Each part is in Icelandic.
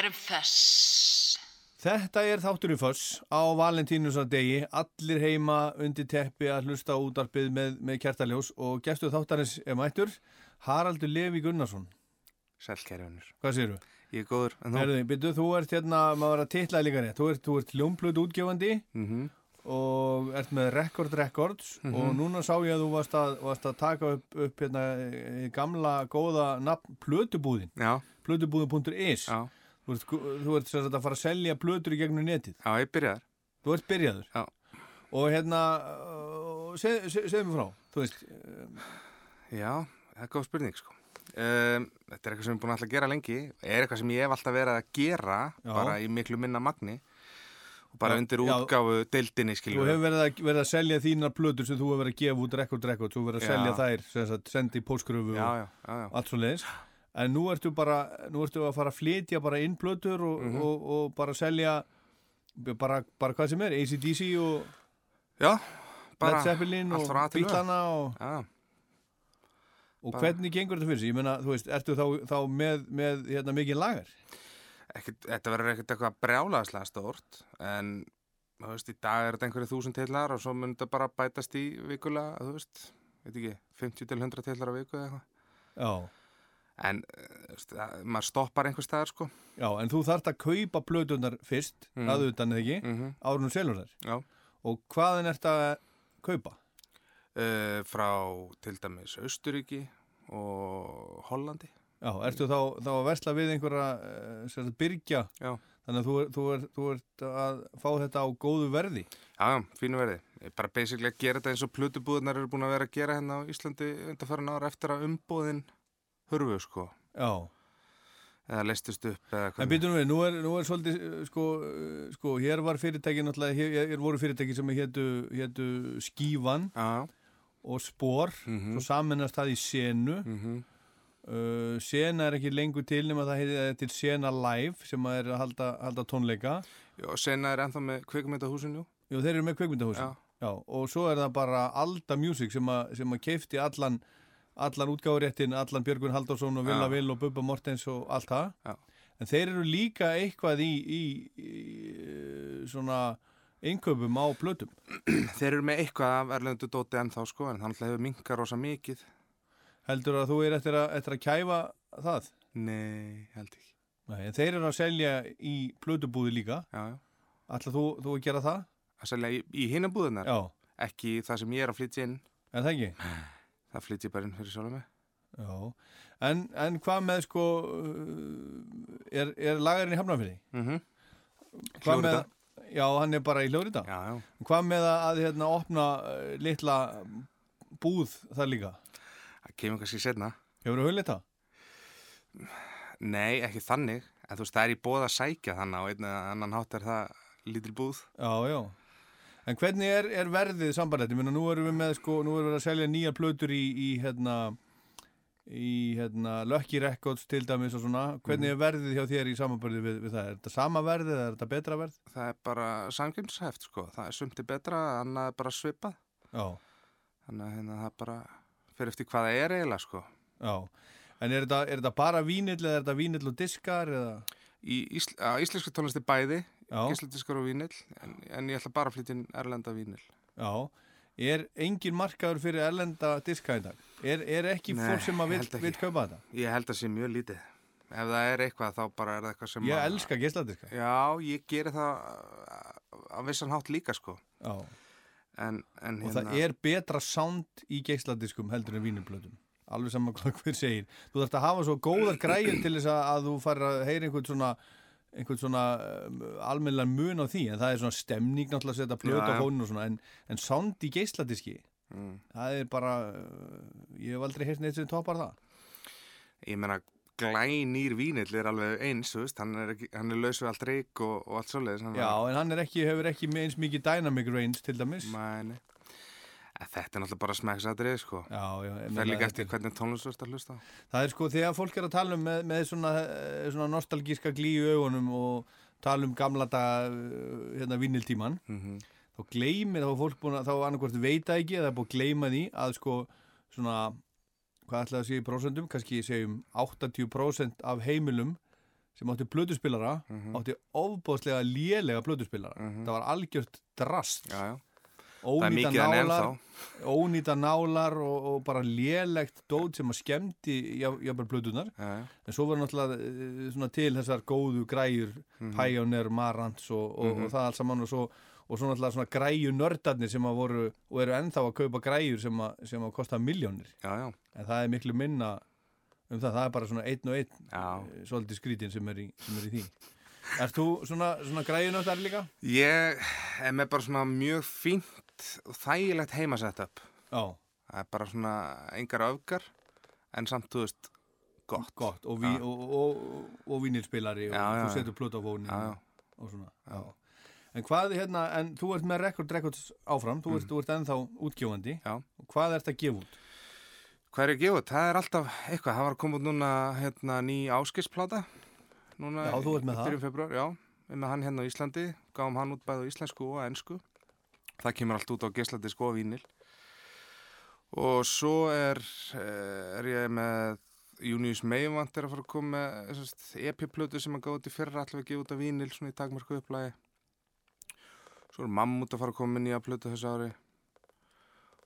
erum föss. Þetta er þátturinn Föss á Valentínusardegi, allir heima undir teppi að hlusta útarpið með, með kjartaljós og gestuð þáttarins er mættur Haraldur Levi Gunnarsson. Sælkerjunir. Hvað séru? Ég er góður. Herðu, byrju, þú ert hérna, maður var að titla líka rétt, þú ert, þú ert ljónblöð útgefandi Mm og ert með Record Records og núna sá ég að þú varst að, varst að taka upp, upp hérna, eh, gamla góða nafn Plötubúðin, Já, plötubúðin.is. já, Þú ert, þú ert sem sagt að fara að selja plötur í gegnum netið. já, ég byrjaðar. Þú ert byrjaður. Já. Og hérna, uh, seg, seg, segðu mér frá, þú veist, uh, Já, það er góð spurning, sko. Um, þetta er eitthvað sem ég er búin að alltaf gera lengi. Er eitthvað sem ég hef alltaf verið að gera, Já. bara í miklu minna magni. Og bara Já, undir já. útgáfu deildinni, þú skiljum hefur verið að, verið að selja þínar plötur sem þú hefur verið að gefa út rekord rekord, þú hefur verið að Já. selja þær, sem sagt, sendi í póskröfu Já, og já, já, já. En nú ertu bara, nú ertu að fara að flytja bara inn plötur og, Mhm. og, og bara selja bara, bara hvað sem er, ACDC og Já, Led Zeppelin og. Bílana og, Já, og hvernig gengur þetta fyrir sig? Ég meina, þú veist, ertu þá, þá með, með hérna, mikið lagar? ekkit, þetta verður ekkert eitthvað brjálaðslega stórt, en þú veist, í dag er þetta einhverju þúsund tillar og svo mun þetta bara bætast í vikulega, þú veist, veit ekki, 50 til 100 tillar á viku eða eitthvað. Já. En, eh, maður stoppar einhver staðar, sko. Já, en þú þarft að kaupa plötunar fyrst, Mm. að utan eða ekki, Mm árunum selur þær. Já. Og hvaðan ert að kaupa? Uh, frá til dæmis Austuríki og Hollandi. Já, ertu þá, þá að versla við einhverja uh, byrgja, Já. þannig að þú, þú, er, þú ert að fá þetta á góðu verði. Já, fínu verði. Ég er bara basically að gera þetta eins og plötubúðunar eru búin að vera að gera hérna á Íslandi undanfærin ára eftir að umbúðin hurfu, sko. Já, Eða leistust upp eða en býtum við, nú er, nú er svolítið, uh, sko, uh, sko, hér var fyrirtæki náttúrulega, hér, voru fyrirtæki sem hétu, hétu Skífan Já, og Spor, Mhm. svo saminast það í Senu. mhm, Uh, Sena er ekki lengur til nema það heitir til Sena Live sem er að halda, halda tónleika. Já, sena er ennþá með kvikmyndahúsinu. Jú, þeir eru með kveikmyndahúsi. Já. Og svo er það bara Alda Music sem að keifti allan, allan útgáfuréttin, allan Björgun Halldórsson og Villa. Vill og Bubba Mortens og allt það. Já. En þeir eru líka eitthvað í, í, í svona innköpum á plötum. Þeir eru með eitthvað af erlendu dóti ennþá, sko, en þannig hefur minkar rosa mikið. Heldur að þú er eftir að, eftir að kæfa það? Nei, held ekki. Nei, en þeir eru að selja í plötubúði líka. Ætla þú, þú að gera það? Að selja í, í hinna búðunar, Já, ekki það sem ég er að flytja inn. en það ekki? Það flytja ég bara inn fyrir sjálf. Já, en, en hvað með sko, uh, er, er lagarinn í Hafnarfyrði? Mm -hmm. Hvað með, já, hann er bara í já. Hvað með að, hérna, opna uh, litla búð þar líka? Það kemur kannski setna. Hefur þú hullið það? Nei, ekki þannig. En þú veist, það er í bóða að sækja þannig og einn eða annan hátt er það lítil búð. Já, já. En hvernig er, er verðið sambarlegt? Ég meina, nú erum við með, sko, nú erum við að selja nýja plötur í, í hérna, í, hérna, Lucky Records til dæmis og svona. Hvernig er verðið hjá þér í samanbörði við, við það? Er þetta sama verðið eða er þetta betra verð? Það er bara samkjömsheft, sko. Það er sumti betra, annað er bara svipað. Já, Þannig að hérna, það bara fyrir eftir hvað það er eiginlega, sko. já. En er þetta, er þetta bara vínill eða er þetta vínill og diskar eða? Í ísl á íslensku tónlisti bæði, Já, gísladiskar og vínill, en, en ég ætla bara að flytja inn erlenda vínill. já. Er engin markaður fyrir erlenda diska í dag? Er, er ekki Nei, fólk sem að vil, kaupa þetta? Ég held að sé mjög lítið. Ef það er eitthvað, þá bara er það eitthvað sem Ég að... elska geisladiska. Já, ég geri það á vissan hátt líka, sko. Já. En, en Og það er betra sound í geisladiskum heldur en vínumblöðum. Alveg saman hvað hver segir. Þú þarfst að hafa svo góðar græjur til þess að, að þú fær að heyra einhvern svona einhvern svona um, almennilega mun á því en það er svona stemning náttúrulega að setja á já. fóninu og svona en, en sound í geisladiski Mm. það er bara uh, ég hef aldrei heyrt neitt sem toppar það Ég meina, glænýr vínill er alveg eins, veist, hann er, er laus við allt reik og, og allt svoleiðis. Já, en hann ekki, hefur ekki eins mikið dynamic range til dæmis Mæni. Þetta er náttúrulega bara smeksatrið, sko. Já, já, Það er líka eftir er- hvernig tónlist þú ert að hlusta. Það er sko þegar fólk er að tala um með, með svona, eh, svona nostalgíska glí í augunum og tala um gamla dag hérna vinniltíman Mm þá gleymir, þá er fólk búin að þá annarkvort veita ekki eða er búin að gleyma því að sko svona hvað ætlaði að segja í prósentum, kannski segjum 80% af heimilum sem átti plötuspilara Mhm. átti ofbóðslega lélega plötuspilara Mhm. það var algjört drast Já, já. Er ónýta nálar ónýta nálar og, og bara lélegt dót sem að skemmti jafnvel plötunar Já, já. en svo var náttúrulega eh, til þessar góðu græjur Mhm. Pioneer, Marantz og, og, Mhm. og það alls saman og svo og svo náttúrulega svona græju nördarnir sem að voru og eru ennþá að kaupa græjur sem að, sem að kosta miljónir en það er miklu minna um það, það er bara svona einn og einn Já. eh, svolítið skrítin sem er í, sem er í því Ert þú svona, svona græjunördar líka? Ég er með bara svona mjög fínt og þægilegt heimasetup. Já, Það er bara svona engar öfgar en samt, þú veist, gott. gott og, ví, og, og, og vínilspilari og þú setur plötu á já. og svona já. En hvað hérna, en þú ert með Record Records áfram, þú ert, þú ert ennþá útgjóðandi Mm. Hvað ert að gefa út? Hvað er að gefa? út? Það er alltaf eitthvað. Það var út núna hérna, ný áskisplata. Núna Já, þú ert með það. Byrjum februar, já. Við með hann hérna á Íslandi. Gáum hann út bæði á íslensku og ennsku. Það kemur allt út á geisladisk og vínil. Og svo er, eh, er ég með Junius Meivant er að fara að koma með sérst, EP-plötu sem að gáði í fyrra allavega að gefa út af vínil svona í takmörku upplægi. Svo er Mammut að fara að koma með nýja plötu þessu ári.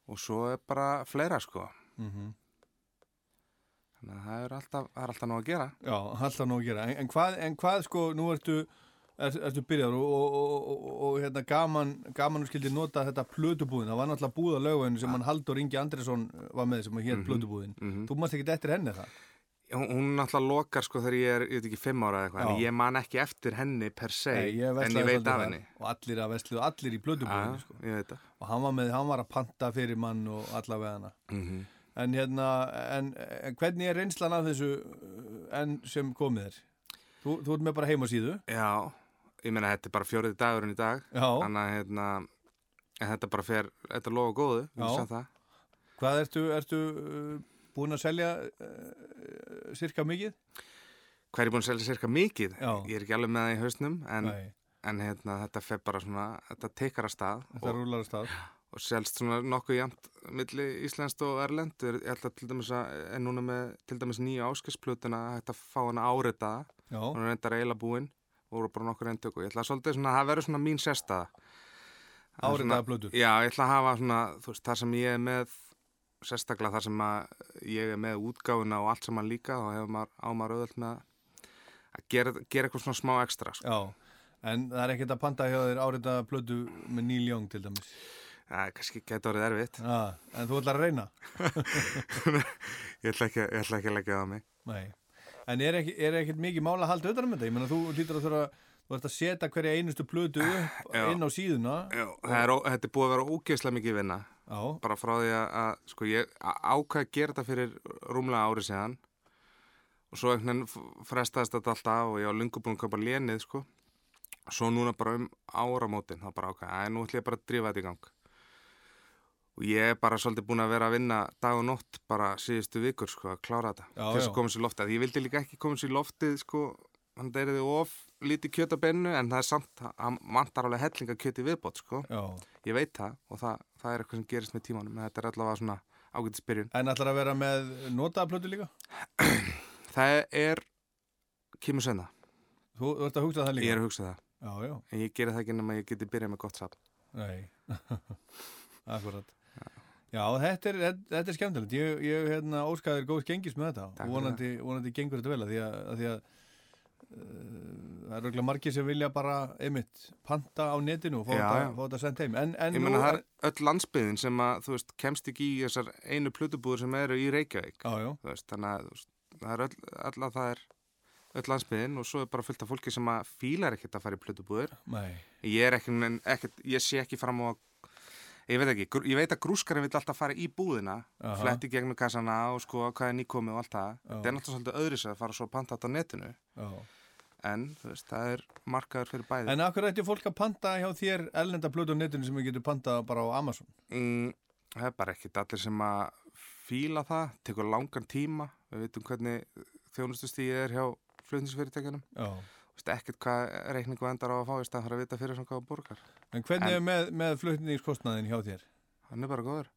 Og svo er bara fleira sko. Mm Þannig að það er alltaf, alltaf nóg að gera. Já, alltaf nóg að gera. En, en, hvað, en hvað sko, nú ertu, er, ertu byrjar og, og, og, og, og hérna gaman, gaman skildi nota þetta plötubúðin. Það var náttúrulega búð á lögveinu sem hann Haldur Ingi Andresson var með sem hér Mhm. plötubúðin. Mm Þú mást ekki eftir henni það? Hún, hún náttúrulega lokar sko þegar ég er, ég veit ekki, fimm ára eða eitthvað, en ég man ekki eftir henni per se, Nei, ég en ég veit af henni. Og allir að veslu, allir í plötubúðinni Já, sko. Og hann var, með, hann var að panta fyrir mann og allavega hana. Mm En hérna, en, en hvernig er reynslan af þessu enn sem komið er? Þú, þú ert með bara heimasíðu? Já, ég meina þetta er bara fjórið dagurinn í dag, þannig að hérna, en þetta bara fer, þetta er lofa góðu. Hvað ertu, ertu uh, búin að selja uh, cirka mikið? Hvað er ég búin að selja cirka mikið? Já. Ég er ekki alveg með það í hausnum, en, en hérna, þetta fer bara svona, þetta teikar að stað þetta og, rúlar að stað. og selst svona nokkuð jæmt milli Íslandst og Erlend. Ég ætla til dæmis að, er núna með til dæmis nýja áskisplutuna, þetta fá hana áritaða. Já, hún er reyndar eiginlega búinn og voru bara nokkur endtöku. Ég ætla svolítið svona, það verður svona mín sérstaða. Það áritaða blöður. Já, ég ætla að hafa svona, þú veist, þar sem ég er með, sérstaklega þar sem að ég er með útgáfuna og allt saman líka og hefur maður á maður auðvöld með að gera, gera eitthvað svona smá ekstra, sko. Já, en það er ekkert að panta hjá þér áritaða blödu með Neil Young til dæmis. Það er kannski geta orðið erfitt. Já, en þú ætlar að reyna? Ég ætla ekki, ég ætla ekki að leggja það á mig. Nei. En er, er ekkert mikið mála að halda auðvitað um þetta? Ég meina, þú lítur að þurfa, þú ert að setja hverja einustu blödu upp Já. inn á síðuna. Já, er, þetta er búið að vera ógeðslega mikið vinna. Já, bara frá því að, að sko, ég ákvað að gera þetta fyrir rúmlega árið síðan og svo einhvern veginn frestaðist þetta alltaf og ég var lungu búin að kaupa lénið sko. svo núna bara um áramótin þá bara ákvað, að nú ætlum ég bara að drífa þetta í gang og ég er bara svolítið búin að vera að vinna dag og nótt bara síðustu vikur sko, að klára þetta til þess að koma sér loftið, ég vildi líka ekki koma sér loftið sko, hann þið of lítið kjöt á bennu en það er samt, hann vantar alveg hellinga kjöt í viðbót sko já. ég veit það og það, það er eitthvað sem gerist með tímanum en þetta er allavega svona ágætið spyrjun En ætlar að vera með notaða blödu líka? það er kemur senna, Þú, ert að hugsa það líka? ég er að hugsa það Já, já. en ég geri það ekki nema að ég geti byrjað með gott satt Nei, akkurat. Já, þetta er, þetta, er skemmtilegt. Ég, ég hérna, óskaður góðs gengis með þetta. Takk og vonandi, vonandi gengur þetta vel að því að, að, því að uh, það er auðvitað margir sem vilja bara einmitt panta á netinu og fá, þetta, sendt heim. En, en ég nú meina það er öll landsbyðin sem að þú veist, kemst ekki í þessar einu plötubúður sem eru í Reykjavík. Já, já, veist, þannig að veist, það er öll, öll að það er öll landsbyðin og svo er bara fullt af fólki sem að fílar ekkert að fara í plötubúður nei, ég er ekki, ekkert, ég sé ekki fram á ég veit ekki, ég veit að grúskarinn vill alltaf fara í búðina Aha. fletti gegnum kassana og sko hvað er nýkomið og allt það Já. það er náttúrulega svolítið öðru sér að fara svo að panta þetta á netinu já. en þú veist, það er markaður fyrir bæði En akkur ætti fólk að panta hjá þér ellenda blödu á netinu sem við getum pantað bara á Amazon? mm, það er bara ekkit allir sem að fíla það, tekur langan tíma við veitum hvernig þjónustustíð er hjá flutningsfyrirtækjanum ekkert hvað reikningu endar á að fá í stað fyrir að vita fyrir svona hvað það borgar En hvernig En- er með, með flutningskostnaðin hjá þér? hann er bara góður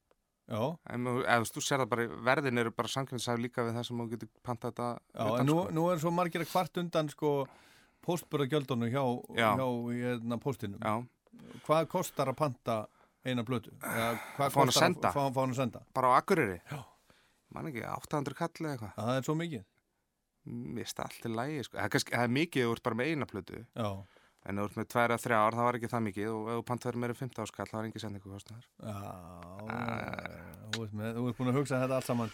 Já, En eða þú sér það bara, verðin eru bara samkvæmsæf líka við það sem þú getur pantað þetta já utan, en nú, sko. nú er svo margir að kvart undan sko póstbörðagjöldunum hjá, Já. hjá hérna, póstinum. Já, Hvað kostar að panta eina blötu? Eða hvað Fá hann að kostar senda? Fá, fá að senda. bara á Akureyri Já. Man ekki, 800 kall eða eitthvað Að það er svo mikið. Mér finnst það allt í lægi, sko. Það það er mikið ef þú ert bara með eina plötu Já, En þú ert með tvær eða þrjár, það var ekki það mikið Og ef þú pantað er meira en 15 áskall, það var ekki sendingu kostnaður já, þú ert, með, þú ert búin að hugsa þetta allt saman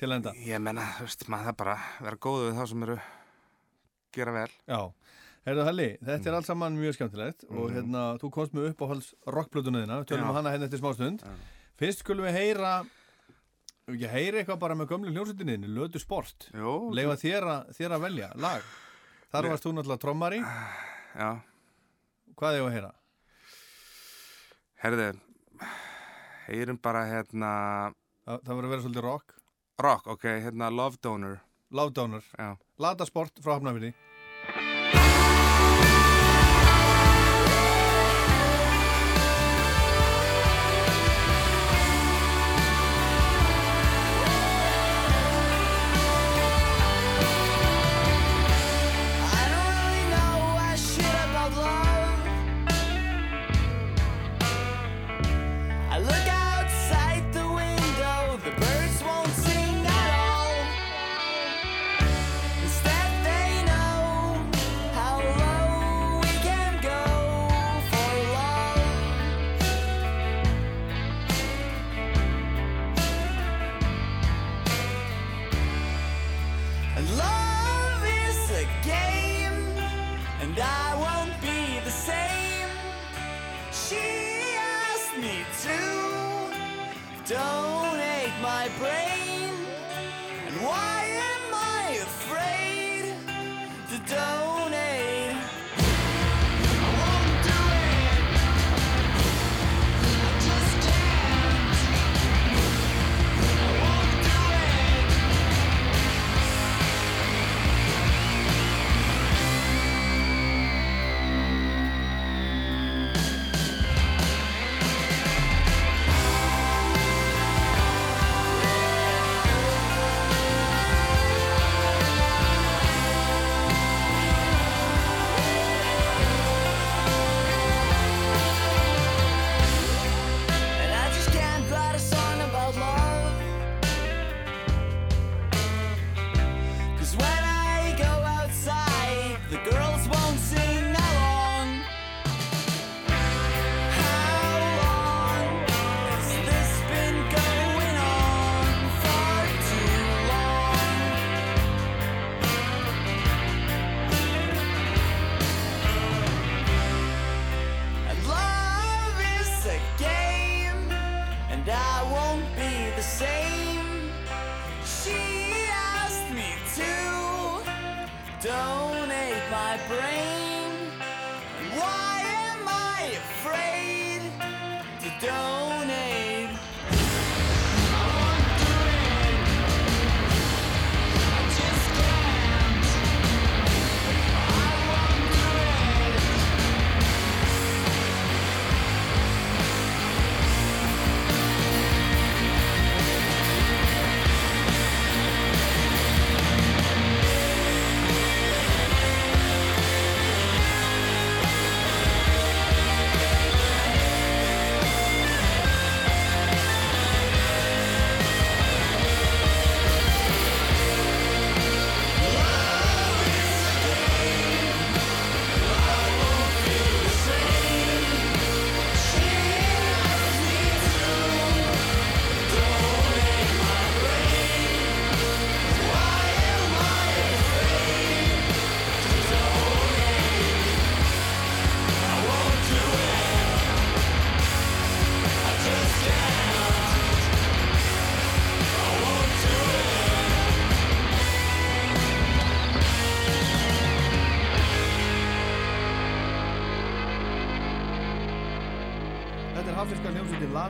til enda. Ég menna, þú veist, maður það bara vera góðu við þá sem eru gera vel Já, heyrðu Halli, þetta er allt saman mjög skemmtilegt og Mhm. hérna, þú komst með uppáhalds rockblötunuðina, við tölum Já. um hana hérna eftir smástund. Já. Fyrst skulum við heyra, ekki heyra eitthvað bara með gömlu hljómsveitinniðinu, Lötu Sport. Jó, Leifa þér þér að velja lag. Þar varst þú náttúrulega trommari. já, Hvað er að heyra? herðu Heyrum bara hérna Það, það verður að vera svolítið rock. Rock, ok, hérna Love Donor Lávdónur. Já, Lata Sport frá Hafnafjörði.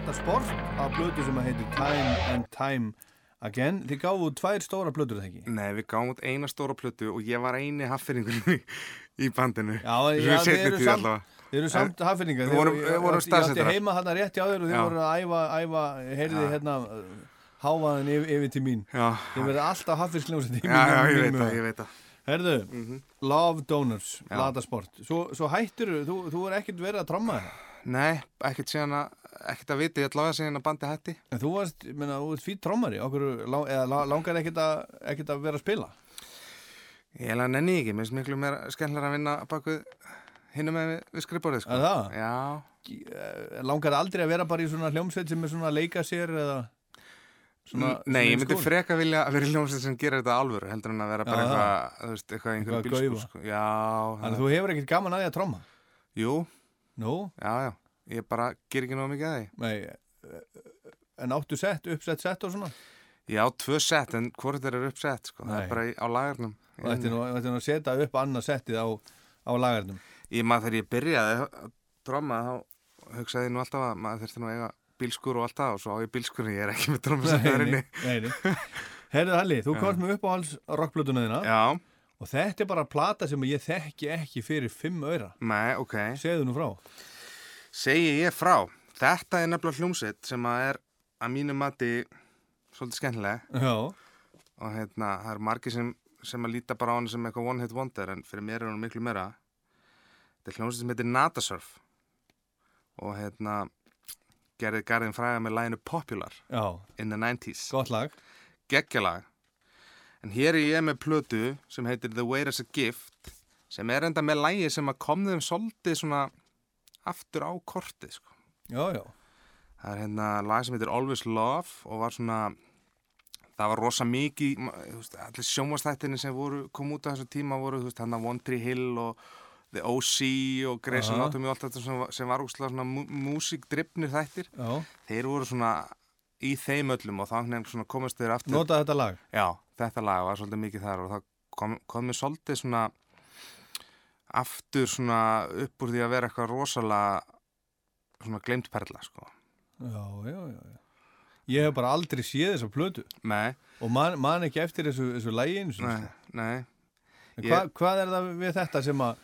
Hljómsveitin Lata Sport á blötu sem að heitir Time and Time Again. Þið gáðu tvær stóra blötur það ekki? nei, við gáum út eina stóra plötu og ég var eini haffyringunum í, í bandinu Já, já í þið eru samt, eru samt haffinningar. Við vorum- vorum Ég átti heima hann rétt hjá þér og þið Já. voru að æfa, æfa heyrði hérna hávaðan yfir, yfir til mín. Já, Þið verður alltaf haffinsljómsett í já, já, ég veit það, ég veit það. Herðu, Mhm. Love Donors, Já. Ladasport. Svo, svo hættur þú, þú er ekkert verið að tromma það. Nei, ekkert síðan að, ekkert að viti, að síðan að bandi hætti. En þú varst, ég meina, þú ert okkur, lá- eða langar ekkert að, ekkert að vera að spila? Ég held að nenni ekki, mér finnst miklu meira skemmtilega að vinna bak við hinnum með við, skrifborðið, sko. Eh, Langar aldrei að vera bara í svona hljómsveit sem er svona að leika sér eða svona... Nei, ég myndi freka vilja að vera í hljómsveit sem gerir þetta alvöru, heldur en að vera bara eitthvað, þú veist, eitthvað einhverjum að gaufa. sko. Já, Þannig að þú hefur ekkert gaman að því að tromma? jú, Nú, já, já, ég bara ger ekki náðu mikið að því. nei, eh, en áttu sett, uppsett sett og svona? Ég á tvö sett, en hvort þeir eru uppsett, sko, það Nei. er bara í, á lagarnum. Þetta er nú, að setja upp annað settið á, á lagarnum. Ég maður þegar ég byrjaði að tromma, þá hugsaði ég nú alltaf að maður þurfti nú að eiga bílskur og allt það og svo á ég bílskurinn, ég er ekki með nei. Herðu Halli, þú Já. komst með uppáhalds rockblötuna þína Já, og þetta er bara plata sem ég þekki ekki fyrir fimm öyra. nei, ok. Segðu nú frá. Segi ég frá. Þetta er nefnilega hljómsveit sem að er að mínu mati svolítið skemmtileg Já, og hérna, það er margir sem, sem að líta bara á hann sem eitthvað one hit wonder en fyrir mér er hann miklu meira. Þetta er hljómsveit sem heitir Natasurf og hérna gerði garðin fræða með læginu Popular já, in the 90s. gott lag. geggjalag en hér er ég með plötu sem heitir The Weight as a Gift sem er enda með lægi sem að kom þeim svolítið svona aftur á kortið sko. Já, já, það er hérna lag sem heitir Always Love og var svona það var rosa mikið veist, allir sjónvastættinni sem voru, kom út á þessu tíma voru þú veist, hann að Tree Hill og The O.C. og Grey's. Anatomy og allt þetta sem, sem var úrslega svona mú- músíkdrifnir þættir já. þeir voru svona í þeim öllum og þá komast þeir aftur Nota þetta lag. Já, þetta lag var svolítið mikið þar og það kom, kom mér svolítið svona aftur svona upp úr því að vera eitthvað rosalega svona glemt perla, sko. Já, já, já, já. Ég hef bara aldrei séð þessa plötu Nei, og man, man ekki eftir þessu, þessu sinni, nei, sko. nei. Ég- hva, hvað er það við þetta sem að,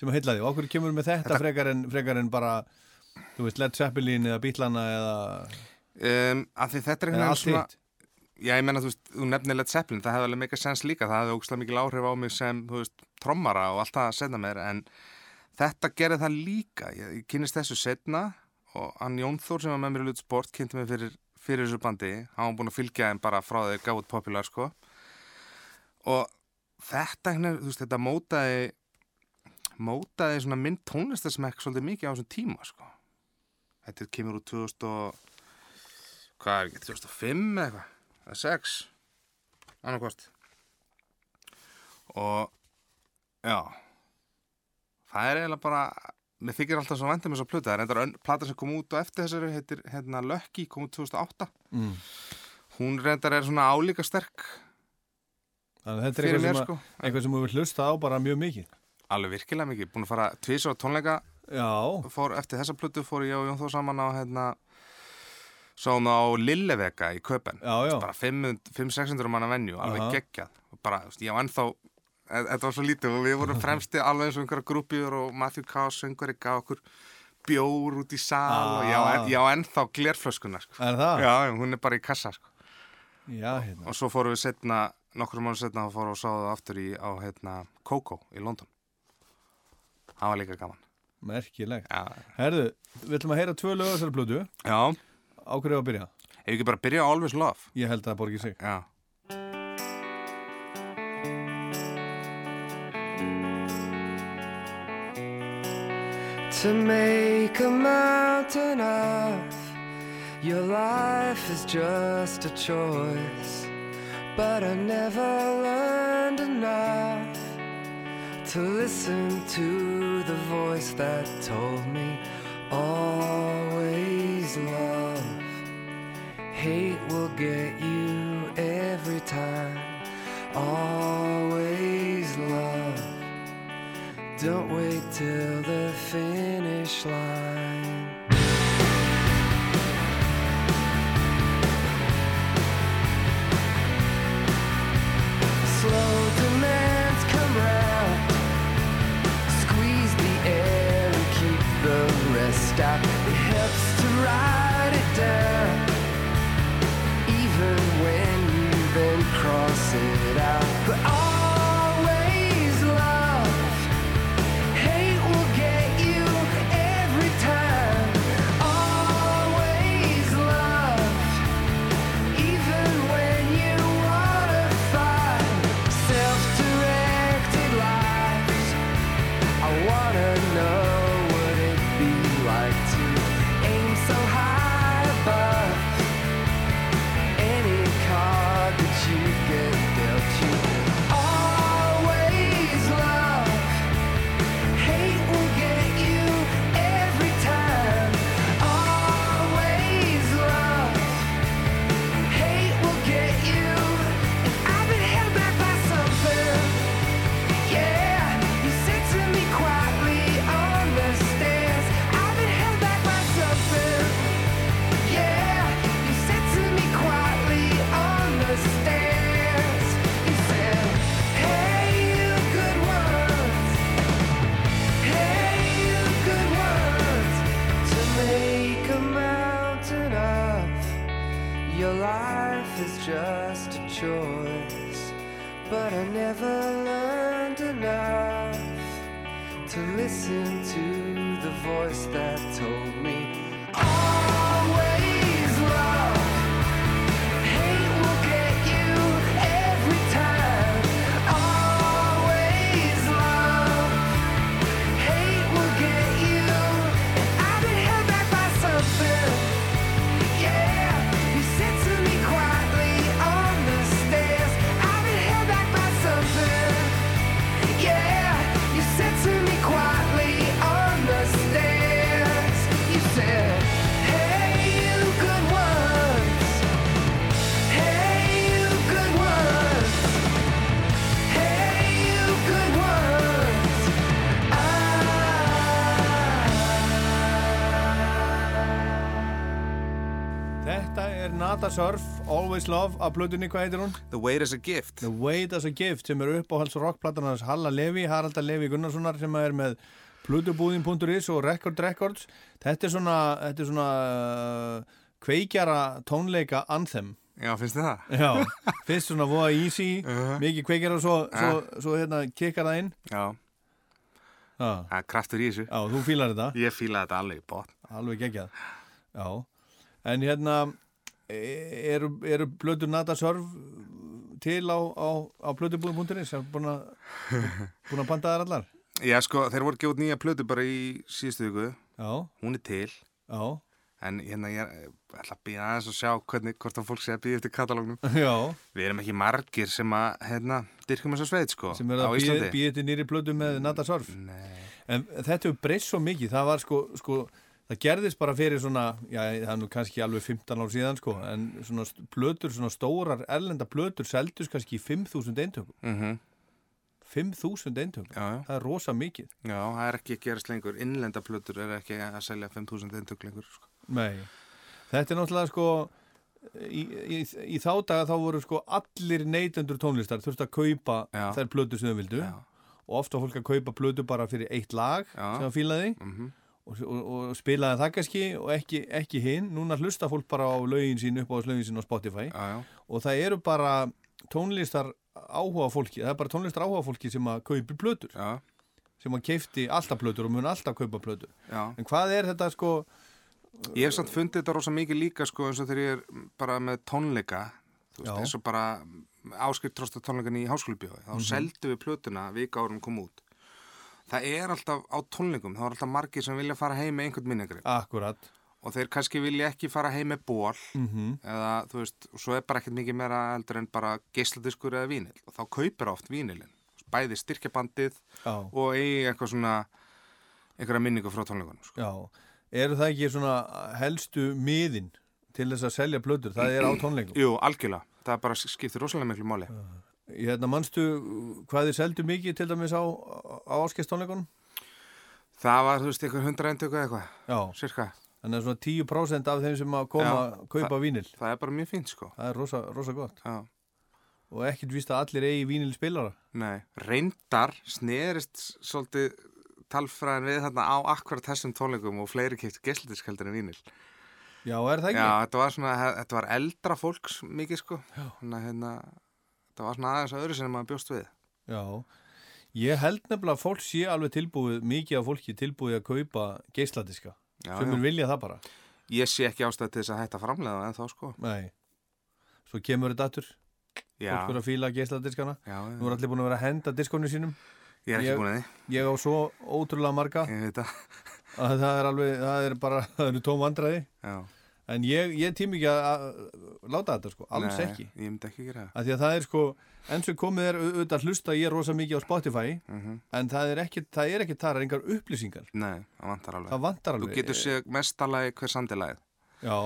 sem að heilla því? Okkur kemur með þetta, Þetta- Frekar, en, frekar en bara, þú veist, Led Zeppelin eða Bílana eða, Um, þetta er einhvern veginn svona, hitt? Já, ég menna, þú veist, þú nefnir Led Zeppelin, það hefði alveg mikið sens líka, það hefði ógslag mikil áhrif á mig sem, þú veist, trommara og allt það að setna mér, en þetta gerði það líka, ég, ég kynist þessu setna og hann Jón Þór sem var með mér í Lut Sport kynnti mig fyrir, fyrir þessu bandi, hann var búin að fylgja þeim bara frá þeir gátt popular, sko, og þetta, þú veist, þetta mótaði, mótaði svona minn tónlistarsmekk svolítið mikið á þessum tíma, sko. Þetta kemur úr 2000 og hvað er ekki, 2005 eða eitthvað, eða 6 annarkvort og já. Það er eiginlega bara mér þykir alltaf svo vænt um þess að pluta það er endar önn, plata sem kom út á eftir þessari heitir hérna Lucky, kom út 2008 Mm. hún reyndar er svona álíka sterk. Þannig að þetta er eitthvað sem, sko að, eitthvað sem vil hlusta á bara mjög mikið. alveg virkilega mikið, búin að fara tvisar á tónleika. Já, fór, eftir þessa plutu fór ég og Jón Þór saman á hérna sáum á Lillevega í Köpen já, já. bara 500-600 manna venju, alveg Aha. geggjað og bara, veist, ég var ennþá e- þetta var svo lítið og við vorum fremsti alveg eins og einhverja grúpjur og Matthew Kass söngvari gaf okkur bjór út í sal og Ah. ég á ennþá glerflöskuna sko. Er það? já, já, hún er bara í kassa sko. Já, hérna. og svo fórum við setna nokkur mánu setna þá fórum við og sáðu það aftur í, á hérna, Coco í London það var líka gaman Merkilegt. já, Herðu, við ætlum að heyra tvö lög á þessari plötu. já. Á hverju á að byrja? ef ekki bara byrja á Always Love Ég held að það borgi sig. já To make a mountain of your life is just a choice. But I never learned enough to listen to the voice that told me always love. Hate will get you every time. Always love. Don't wait till the finish line. Listen to the voice that told me Love af blöðunni, hvað heitir hún? The Weight is a Gift. The Weight as a Gift sem er uppáhalds rockplatan hans Halla Levi, Haralda Levi Gunnarssonar sem er með plödubúðin.is og Record Records. Þetta er svona, þetta er svona uh, kveikjara tónleika anthem. Já, finnst þið það? Já, fyrst svona voða easy Uh-huh. mikið kveikjara og svo, svo, svo hérna kikkar það inn. Já, það er kraftur í þessu. Já þú fílar þetta. Ég fílaði þetta alveg í bótt alveg geggjað. Já, en hérna eru, eru blöður Nata Surf til á, á, á blödubúðin.is sem að búin að panta þær allar? Já, sko, þeir voru gefið nýja plötu bara í síðustu viku. Já, Hún er til. Já, En hérna, ég er- ætla að býða aðeins og sjá hvernig, hvort að fólk sé að býða eftir katalógnum. Já. Við erum ekki margir sem að, hérna, dyrkum þessa sveit, sko sem er á að býða til nýri blödu með Nata Surf Nei, en þetta hefur breyst svo mikið. Það var sko, sko það gerðist bara fyrir svona já, það er nú kannski alveg 15 ár síðan sko en svona plötur, svona stórar erlenda plötur seldust kannski í 5.000 eintökum mhm, 5.000 eintökum, já, já. Það er rosa mikið. Já, það er ekki að gerast lengur. Innlenda plötur er ekki að selja 5000 eintök lengur, sko. Nei, þetta er náttúrulega sko í, í, í þá daga þá voru sko allir neytendur tónlistar þurftu að kaupa Já. þær plötur sem þau vildu. Já, og ofta fólk að kaupa plötu bara fyrir eitt lag Já. sem það fílaði. Mhm, og, og, og spilaði það kannski og ekki, ekki hinn. Núna hlusta fólk bara á lögin sín upp á lögin sín á Spotify. Já, já. Og það eru bara tónlistar áhuga fólki, það er bara tónlistar áhuga fólki sem að kaupi plötur, Já, sem að keifti alltaf plötur og mun alltaf kaupa plötur. já. En hvað er þetta sko, Ég hef samt fundið þetta rosa mikið líka sko eins og þegar ég er bara með tónleika þú veist, eins og bara áskipt trósta tónleikan í háskólubjóði þá Mhm. seldu við plötuna vika árum kom út það er alltaf á tónleikum þá er alltaf margir sem vilja fara heim með einhvern minningri akkurat, og þeir kannski vilja ekki fara heim með ból mhm, eða þú veist, og svo er bara ekkert mikið meira heldur en bara geisladiskur eða vínil og þá kaupir oft vínilin bæði styrkjabandið já, og eigi eitthvað svona einhverja minningu frá tónleikunum sko. já. Eru það ekki svona helstu miðin til þess að selja plötur, það er á tónleikum? Jú, algjörlega, það bara skiptir rosalega miklu máli Ég hérna, manstu hvað þið seldu mikið til dæmis á, á áskestónleikunum? Það var, þú veist, einhver hundra eintöku eða eitthvað, Já, cirka. þannig að svona 10% af þeim sem að koma að kaupa vínil. Það er bara mjög fínt, sko. Það er rosa, rosa gott. Já. Og ekkert víst að allir eigi vínil spilara. Nei, reyndar snerist svolítið talfræðin við þarna á akkurat þessum tónleikum og fleiri keitt geslutiskaldur en vínil. Já, er það ekki? Já, þetta var svona, þetta var eldra fólks mikið, sko. Já. Þannig að hérna, þetta var svona aðeins öðru sem maður bjóst við. Já. Ég held nefnilega að fólk sé alveg tilbúið, mikið af fólki tilbúið að kaupa geisladiska. Já, sem já. mun vilja það bara. Ég sé ekki ástæð til þess að hætta framlega en þá, sko. Nei. Svo kemur þetta aftur. Já, Fólk fyrir að fíla geisladiskana. já, Nú er allir búin að vera að henda diskonu sínum. ég er ekki ég- búin að því. Ég á svo ótrúlega marga það. að það er alveg, það er bara, það eru tóm vandræði. Já. En ég, ég tími ekki að, að láta þetta sko, alls Nei, ekki. Ég myndi ekki gera það. Því að það er sko, enn sem komið er au- auðvitað hlusta ég rosa mikið á Spotify, Mm en það er ekki, það er ekki þar engar upplýsingar. Nei, það vantar alveg. Það vantar Þú alveg. getur séð mestalagi hver samtilagið. Já,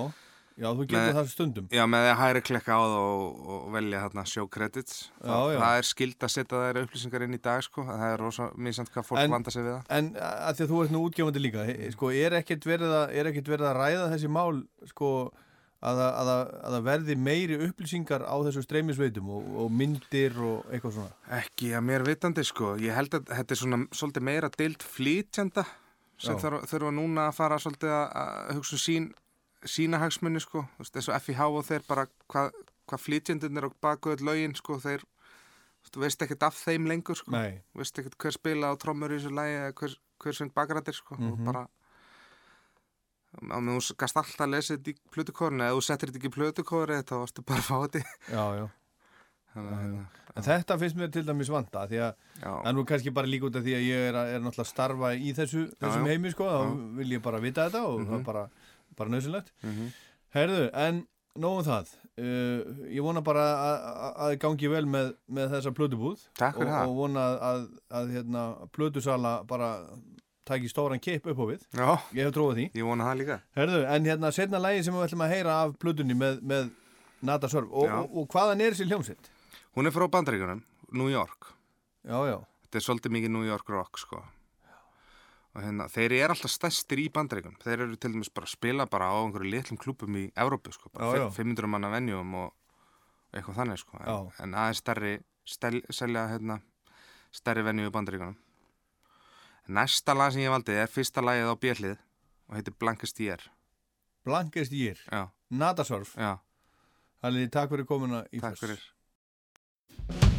já, þú getur það stundum. Já, með því að hægri klikka á það og, og velja þarna show credits. Já, það, já. það er skild að setja þær upplýsingar inn í dag, sko. Það er rosa mísand hvað fólk En- vanda sig við það. En að því að þú ert nú útgefandi líka, sko, er ekkert verið að, er ekkert verið að ræða þessi mál, sko, að, það- að, það- að það verði meiri upplýsingar á þessu streymisveitum og, og myndir og eitthvað svona. Ekki að mér vitandi, sko. Ég held að þetta er svona svolítið meira dild flýtjanda sem þurfa núna að fara svolítið að, að hugsa um sín, sína hagsmunni, sko. Veist, Þessu FIH og þeir bara hvað hva flýtjandinn er á baku öll lögin, sko. Þeir Þú veist ekkert af þeim lengur sko. Nei, Þú veist ekkert hver spila á trommur í þessu lagi eða hver, hver söng bakrættir sko. Mhm. og bara á meðan þú gast alltaf að lesa þetta í plötukórinu eða þú settir þetta ekki í plötukóri þá varstu bara að fá þetta já, já Þannig, Já, hérna, En þetta finnst mér til dæmis vanda því að það er nú kannski bara líka út af því að ég er, er náttúrulega að starfa í þessu, þessum heimi sko, þá vil ég bara vita þetta og það Mhm. er bara, bara nöðsynlegt. mhm. Herðu, en nógum það. Uh, ég vona bara að, gangi vel með, með þessa plötubúð Takk og, og vona að, að, að hérna, plötusala bara tæki stóran kipp upp á við. Já, Ég hef trúið því. ég vona það líka Herðu, en hérna setna lægi sem við ætlum að heyra af plötunni með, með Nata Sörf og, og, og hvaðan er þessi hljómsitt? Hún er frá bandaríkunum, New York Já, já, Þetta er svolítið mikið New York rock sko. Og hérna, þeir eru alltaf stærstir í bandaríkunum þeir eru til dæmis bara að spila bara á einhverju litlum klúpum í Evrópu sko. bara Já, já. fi- 500 manna venjum og eitthvað þannig sko. en, en aðeins stærri stel, selja hérna, stærri venju í bandaríkunum Næsta lag sem ég valdi er fyrsta lagið á bjellið og heitir Blankest Year Blankest Year, Já, Nata Sörf. já, Hallið, takk fyrir komuna í takk Foss. fyrir